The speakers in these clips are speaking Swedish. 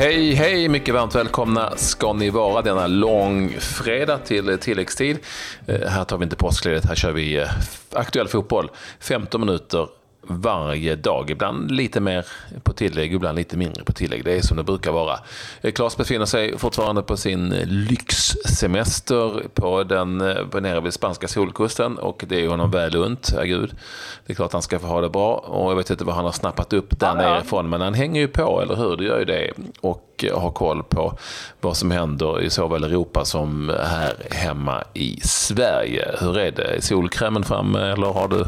Hej, hej! Mycket varmt välkomna ska ni vara denna långfredag till tilläggstid. Eh, här tar vi inte påskledigt, här kör vi eh, aktuell fotboll. 15 minuter varje dag. Ibland lite mer på tillägg, ibland lite mindre på tillägg. Det är som det brukar vara. Klas befinner sig fortfarande på sin lyxsemester på den, på nere vid spanska solkusten och det är honom väl unt, gud. Det är klart han ska få ha det bra och jag vet inte vad han har snappat upp där ja, nerifrån men han hänger ju på, eller hur? Det gör ju det. Och har koll på vad som händer i såväl Europa som här hemma i Sverige. Hur är det? Är solkrämen framme eller har du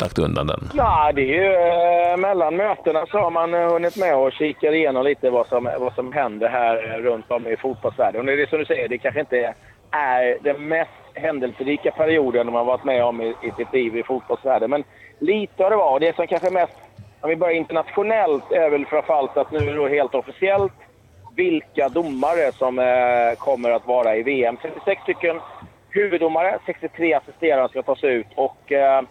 lagt undan den? Ja, det är ju eh, mellan mötena så har man eh, hunnit med och kika igenom lite vad som, vad som händer här eh, runt om i fotbollsvärlden. Och det är som du säger, det kanske inte är den mest händelserika perioden man varit med om i, i sitt liv i fotbollsvärlden. Men lite har det varit. Det som kanske mest, om vi börjar internationellt, är väl framförallt att nu är det helt officiellt vilka domare som eh, kommer att vara i VM. 36 stycken huvuddomare, 63 assisterande ska tas ut och eh,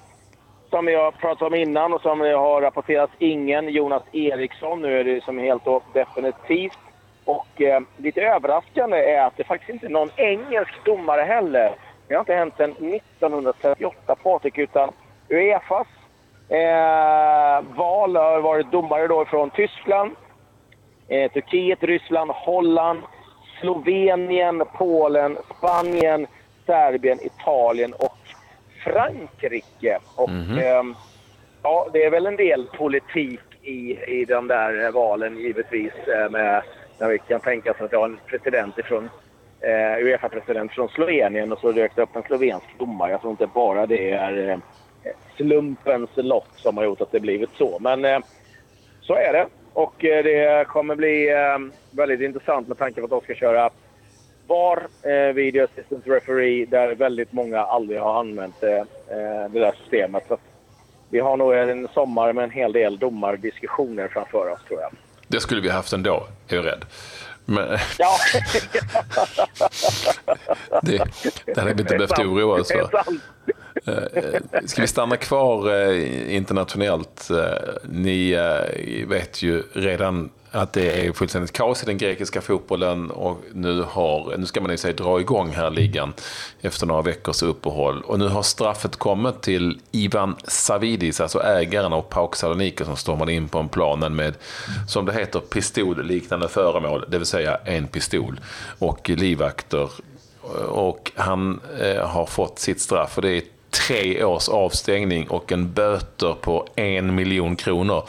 som vi har pratat om innan och som har rapporterats ingen, Jonas Eriksson. Nu är det som helt och definitivt. Och eh, lite överraskande är att det faktiskt inte är någon engelsk domare heller. Det har inte hänt sedan 1938, Patrik, utan Uefas eh, val har varit domare då från Tyskland, eh, Turkiet, Ryssland, Holland, Slovenien, Polen, Spanien, Serbien, Italien och Frankrike. Och, mm eh, ja, det är väl en del politik i, i de där valen givetvis. Eh, med, när vi kan tänka oss att vi har en president ifrån eh, Uefa-president från Slovenien och så dök det upp en slovensk domare. Jag tror inte bara det är eh, slumpens lott som har gjort att det blivit så. Men eh, så är det. Och eh, det kommer bli eh, väldigt intressant med tanke på att de ska köra VAR, eh, Video Assistant Referee, där väldigt många aldrig har använt eh, eh, det där systemet. Så vi har nog en sommar med en hel del domardiskussioner framför oss, tror jag. Det skulle vi haft ändå, är jag rädd. Men... Ja. det, det hade vi inte behövt oroa oss för. Eh, ska vi stanna kvar eh, internationellt? Ni vet ju redan att det är fullständigt kaos i den grekiska fotbollen och nu, har, nu ska man ju säga dra igång här ligan efter några veckors uppehåll. Och nu har straffet kommit till Ivan Savidis, alltså ägaren av Pauk Saloniki som stormade in på en planen med, som det heter, pistolliknande föremål, det vill säga en pistol och livvakter. Och han eh, har fått sitt straff och det är tre års avstängning och en böter på en miljon kronor.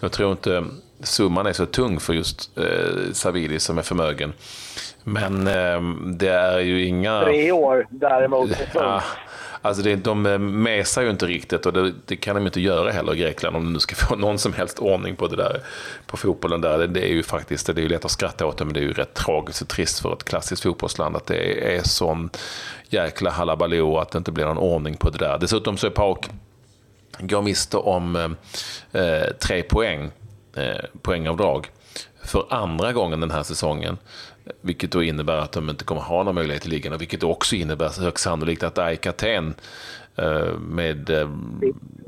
Jag tror inte summan är så tung för just eh, Savidi som är förmögen. Men eh, det är ju inga... Tre år däremot. Ja, alltså det, de mesar ju inte riktigt och det, det, kan de inte göra heller i Grekland om de nu ska få någon som helst ordning på det där på fotbollen där. Det, det är ju faktiskt, det är ju lätt att skratta åt det men det är ju rätt tragiskt och trist för ett klassiskt fotbollsland att det är sån jäkla halabaloo att det inte blir någon ordning på det där. Dessutom så är PAOK går miste om eh, eh tre poäng eh, poängavdrag för andra gången den här säsongen. Vilket då innebär att de inte kommer ha någon möjlighet till ligan och vilket också innebär högst sannolikt att AIK Aten eh, med eh,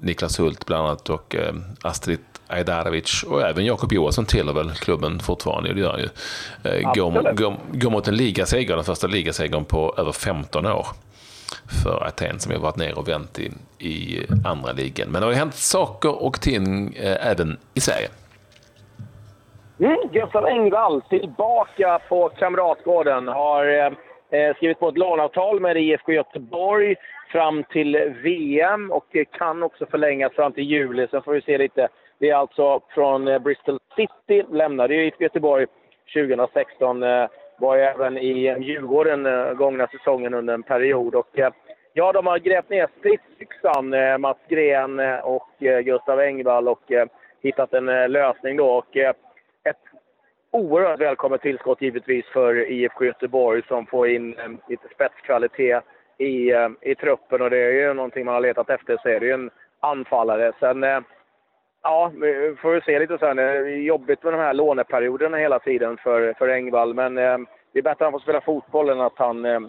Niklas Hult bland annat och eh, Astrid Ajdarevic och även Jakob Johansson tillhör väl klubben fortfarande, det gör han ju. Går, går, går mot en ligaseger, den första ligasegern på över 15 år för Aten som har varit ner och vänt i, i andra ligan. Men det har ju hänt saker och ting även i Sverige. Mm, Gustav Engvall tillbaka på Kamratgården. Har eh, eh skrivit på ett låneavtal med IFK Göteborg fram till VM och kan också förlängas fram till juli. Sen får vi se lite. Det är alltså från eh, Bristol City, lämnade IFK Göteborg 2016. Eh, var även i eh, Djurgården eh, gångna säsongen under en period. Och, eh, ja, de har grävt ner stridsyxan, eh, Mats Gren eh, och eh, Gustav Engvall och hittat en lösning då. Och, oerhört välkommet tillskott givetvis för IFK Göteborg som får in eh, lite spetskvalitet i, eh, i truppen och det är ju någonting man har letat efter så är det ju en anfallare. Sen, eh, ja, vi får vi se lite sen. Det är jobbigt med de här låneperioderna hela tiden för, för Engvall men eh, det är bättre att han får spela fotboll än att han eh,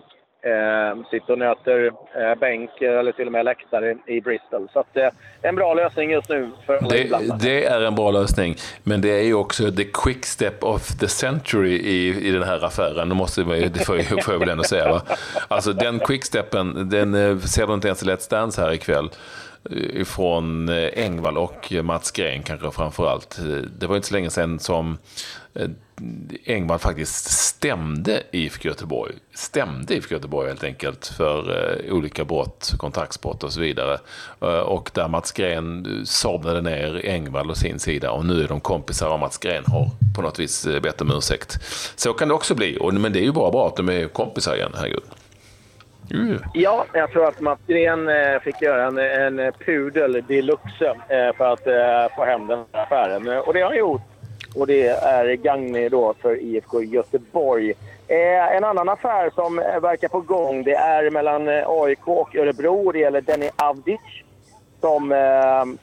eh, sitter och nöter eh, bänk eller till och med läktare i Bristol. Så att, eh, en bra lösning just nu för alla det, det är en bra lösning, men det är ju också the quick step of the century i, i den här affären. Det, måste, det får, jag, får jag väl ändå säga. Va? Alltså den quicksteppen, den eh, ser du inte ens i Let's Dance här ikväll ifrån eh, Engvall och Mats Gren kanske framförallt. Eh, det var inte så länge sedan som eh, Engvall faktiskt stämde IFK Göteborg. Stämde IFK Göteborg helt enkelt för olika brott, kontraktsbrott och så vidare. Och där Mats Gren sablade ner Engvall och sin sida och nu är de kompisar och Mats Gren har på något vis bett om ursäkt. Så kan det också bli, men det är ju bara bra att de är kompisar igen, herregud. Mm. Ja, jag tror att Mats Gren eh, fick göra en, en pudel deluxe eh, för att eh, få hem den här affären. Och det har han gjort. Och det är gagnig då för IFK Göteborg. En annan affär som verkar på gång det är mellan AIK och Örebro. Det gäller Denny Avdic som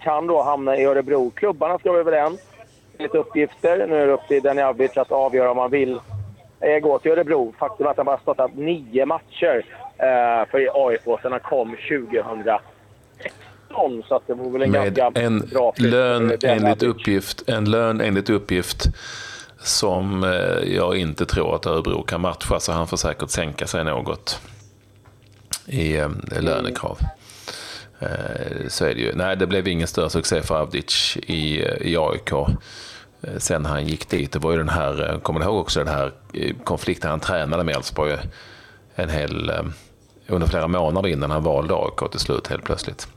kan då hamna i Örebro. Klubbarna ska vara överens enligt uppgifter. Nu är det upp till Denny Avdic att avgöra om han vill gå till Örebro. Faktum är att han bara startat nio matcher eh, för AIK sen han kom 2016. Så att det var väl en Med ganska en bra lön enligt uppgift, En lön enligt uppgift som eh, jag inte tror att Örebro kan matcha, så han får säkert sänka sig något i eh, lönekrav. Mm. Så är det ju. Nej, det blev ingen större succé för Avdic i, i AIK sen han gick dit. Det var ju den här, kommer du ihåg också den här konflikten han tränade med Elfsborg en hel under flera månader innan han valde AIK till slut helt plötsligt.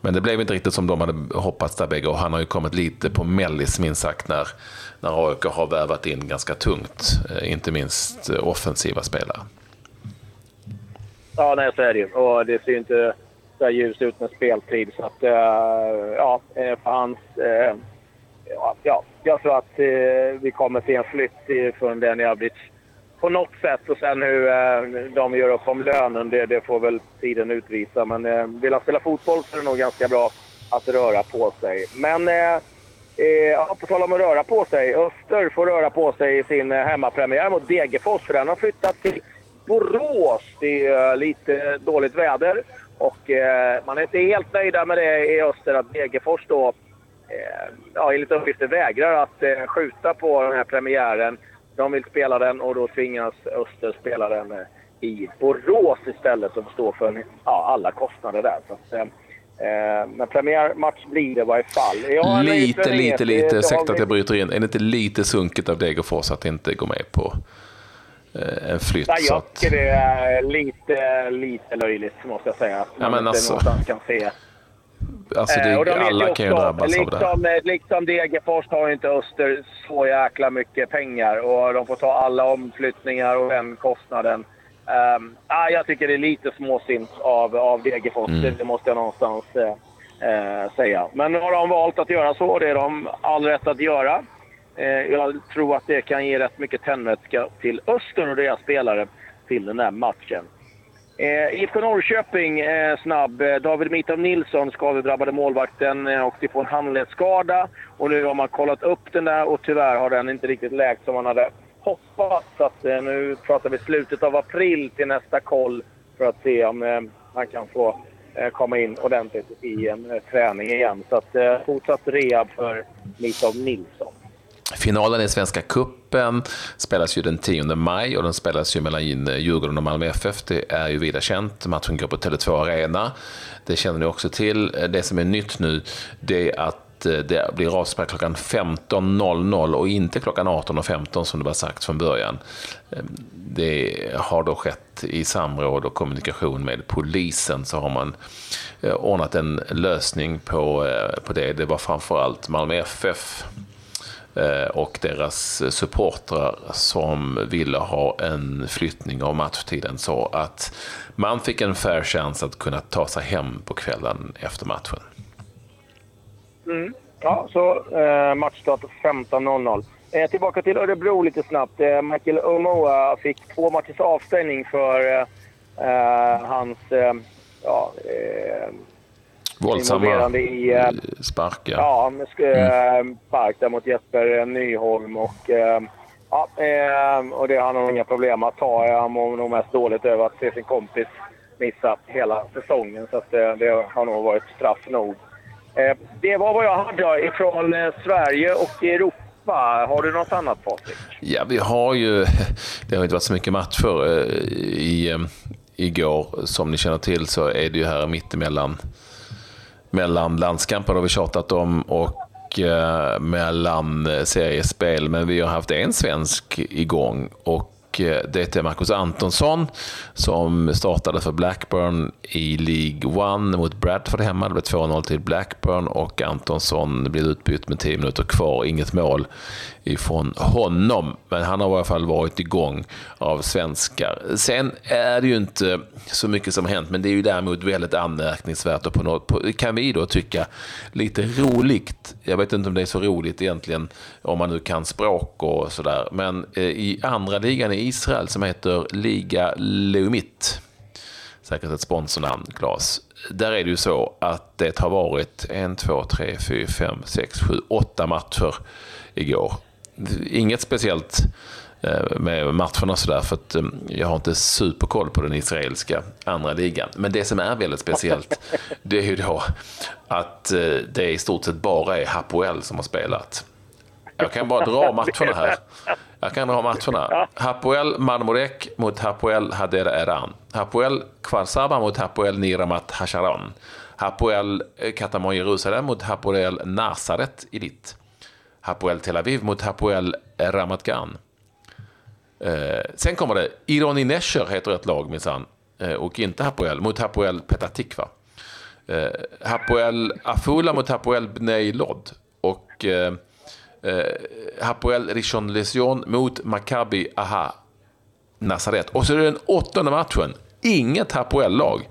Men det blev inte riktigt som de hade hoppats där bägge och han har ju kommit lite på mellis minst sagt när, när AIK har vävat in ganska tungt, eh, inte minst eh, offensiva spelare. Ja, nej så är det ju. Och det ser ju inte så här ljus ut med speltid. Så att, eh, ja, för hans... Ja, jag tror att vi kommer se en flytt från den Jabic på något sätt. Och sen hur eh, de gör upp om lönen, det, det får väl tiden utvisa. Men eh, vill han spela fotboll så är det nog ganska bra att röra på sig. Men eh, eh, på tal om att röra på sig. Öster får röra på sig i sin eh, hemmapremiär mot Degerfors. För den har flyttat till Borås. Det är eh, lite dåligt väder. Och eh, man är inte helt nöjda med det i Öster att Degerfors då eh, ja, enligt uppgifter vägrar att eh, skjuta på den här premiären. De vill spela den och då tvingas Öster spela den eh, i Borås istället och stå för ja, alla kostnader där. Så att, eh, men premiärmatch blir det i varje fall. Lite, lite, lite, ursäkta att jag bryter in. Är det inte lite sunkigt av Degerfors att inte gå med på eh, en flytt? Nej, jag tycker det är lite, lite löjligt måste jag säga. Att man ja, men inte alltså... någonstans kan se Alltså det, eh, alla kan ju drabbas liksom, av det. Liksom, liksom Degerfors har ju inte Öster så jäkla mycket pengar och de får ta alla omflyttningar och den kostnaden. Um, ah, jag tycker det är lite småsint av, av Degerfors, mm. det måste jag någonstans eh, säga. Men har de valt att göra så det är de all rätt att göra. Eh, jag tror att det kan ge rätt mycket tändvätska till Öster och deras spelare till den här matchen. Eh, IFK Norrköping, eh, snabb. Eh, David Mitov Nilsson, skadedrabbade målvakten, eh, åkte på en handledsskada. Och nu har man kollat upp den där och tyvärr har den inte riktigt läkt som man hade hoppats. Så att, eh, nu pratar vi slutet av april till nästa koll för att se om eh, han kan få eh, komma in ordentligt i en eh, träning igen. Så att, eh, fortsatt rehab för Mitov Nilsson. Finalen i Svenska Kuppen spelas ju den 10 maj och den spelas ju mellan Djurgården och Malmö FF. Det är ju vida känt. Matchen går på Tele2 Arena. Det känner ni också till. Det som är nytt nu det är att eh, det blir avspark klockan 15.00 och inte klockan 18.15 som det var sagt från början. Ehm, det har då skett i samråd och kommunikation med polisen så har man eh, ordnat en lösning på, eh, på det. Det var framförallt Malmö FF Eh, och deras supportrar som ville ha en flyttning av matchtiden så att man fick en fair chans att kunna ta sig hem på kvällen efter matchen. Mm. Ja, så eh, matchstart 15.00. Eh, tillbaka till Örebro lite snabbt. Eh, Michael Omoa fick två matchers avstängning för eh, eh hans eh, ja, eh, Våldsamma i, uh, sparkar. Ja, mm. spark där mot Jesper Nyholm och Ja, eh, och det har han nog inga problem att ta. Han mår nog mest dåligt över att se sin kompis missa hela säsongen. Så att, eh, det har nog varit straff nog. Eh, det var vad jag hade ifrån eh, Sverige och Europa. Har du något annat Patrik? Ja, vi har ju... Det har inte varit så mycket matcher eh, i, eh, igår. Som ni känner till så är det ju här mittemellan mellan landskamper har vi tjatat om och eh, mellan eh, seriespel. Men vi har haft en svensk igång och Eh, det är Marcus Antonsson som startade för Blackburn i League One mot Bradford hemma. Det blev 2-0 till Blackburn och Antonsson blev utbytt med 10 minuter kvar. Inget mål ifrån honom. Men han har i alla fall varit igång av svenskar. Sen är det ju inte så mycket som har hänt, men det är ju däremot väldigt anmärkningsvärt och på något, på, kan vi då tycka lite roligt. Jag vet inte om det är så roligt egentligen om man nu kan språk och sådär. Men eh, i andra ligan i Israel som heter Liga Leumit, säkert ett sponsornamn, Claes. Där är det ju så att det har varit en, två, tre, fyra, fem, sex, sju, åtta matcher igår inget speciellt eh, med matcherna sådär för att eh, jag har inte superkoll på den israeliska andra ligan. Men det som är väldigt speciellt det är ju då att eh, det i stort sett bara är Hapoel som har spelat. Jag kan bara dra matcherna här. Jag kan dra matcherna. Hapoel Marmorek mot Hapoel Hadera Eran. Hapoel Kvarsaba mot Hapoel Niramat Hasharon. Hapoel Katamon Jerusalem mot Hapoel Nasaret Elit. Hapoel Tel Aviv mot Hapoel Ramat Gan. Eh, sen kommer det Ironi Nesher heter ett lag minsann. Eh, och inte Hapoel, mot Hapoel Petatikva. Eh, Hapoel Afula mot Hapoel Bnei Lod. Och eh, Hapoel Rishon Lezion mot Maccabi Aha Nazaret. Och så är det den åttonde matchen. Inget Hapoel-lag.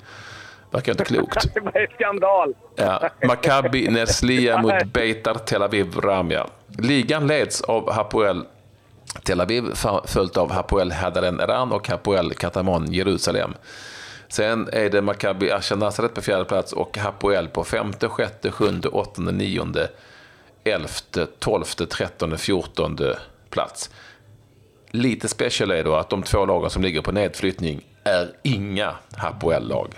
Verkar inte klokt. det var skandal. Ja, Maccabi Nerslia mot Beitar Tel Aviv Ramia. Ligan leds av Hapoel Tel Aviv följt av Hapoel Hadaren Eran och Hapoel Katamon Jerusalem. Sen är det Maccabi Asha Nazaret på fjärde plats och Hapoel på femte, sjätte, sjunde, åttonde, nionde, elfte, tolfte, trettonde, fjortonde plats. Lite special är då att de två lagen som ligger på nedflyttning är inga Hapoel-lag.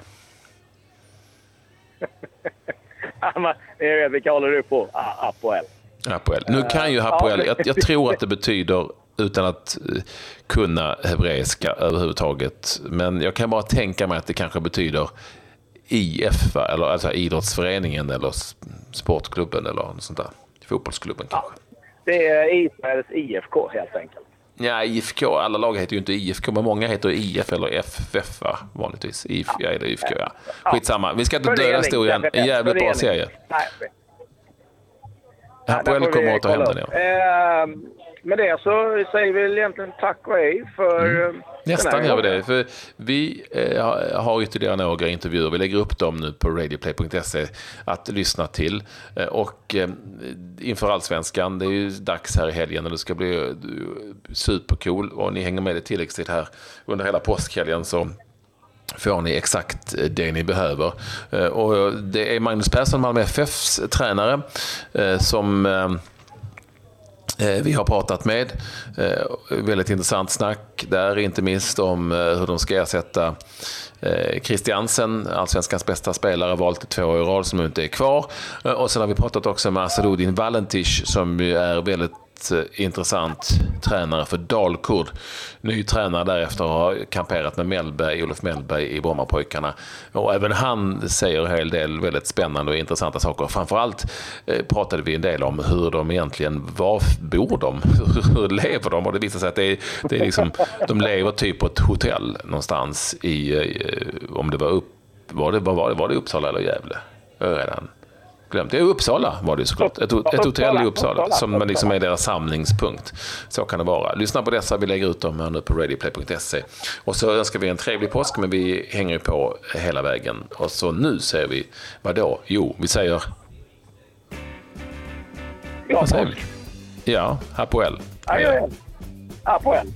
vilka håller du på? Hapoel. Hapoel. Nu kan ju Hapoel, jag, jag tror att det betyder utan att eh, kunna hebreiska överhuvudtaget. Men jag kan bara tänka mig att det kanske betyder IF, eller alltså idrottsföreningen eller sportklubben eller något sånt där. Fotbollsklubben kanske. Ja, det är Israels IFK helt enkelt. Ja, IFK. Alla lag heter ju inte IFK, men många heter IF eller FF va? vanligtvis. IF, ja, eller IFK, ja. Skitsamma. Vi ska inte döda historien. En jävligt bra serie. Hapoel kommer att ta hem den, ja. Med det så säger vi egentligen tack och hej för mm. Eh, Nästan gör vi det. För vi eh, har ytterligare några intervjuer. Vi lägger upp dem nu på radioplay.se att lyssna till. Eh, och eh, inför allsvenskan, det är ju dags här i helgen och det ska bli supercool. Och ni hänger med i tilläggstid här under hela påskhelgen så får ni exakt det ni behöver. Och det är Magnus Persson, Malmö FFs tränare, som Eh, vi har pratat med. Eh, väldigt intressant snack där, inte minst om eh, hur de ska ersätta Christiansen, allsvenskans bästa spelare, valt två år i rad som inte är kvar. Och sen har vi pratat också med Asadudin Valentic, som är väldigt Eh, intressant tränare för Dalkurd. Ny tränare därefter har kamperat med Mellberg, Olof Mellberg i Brommapojkarna. Och även han säger en hel del väldigt spännande och intressanta saker. Framförallt eh, pratade vi en del om hur de egentligen, var bor de? Hur lever de? Och det visar sig att det är, det är liksom, de lever typ på ett hotell någonstans i, eh, om det var upp, var det, var det, var det Uppsala eller Gävle? Redan glömt. Det är Uppsala var det såklart. Ett, ett hotell i Uppsala som liksom är deras samlingspunkt. Så kan det vara. Lyssna på dessa, vi lägger ut dem här nu på radioplay.se. Och så önskar vi en trevlig påsk, men vi hänger på hela vägen. Och så nu säger vi, vad då? Jo, vi säger... Ja, vad säger vi? Ja, Hapoel. Hapoel. Hapoel,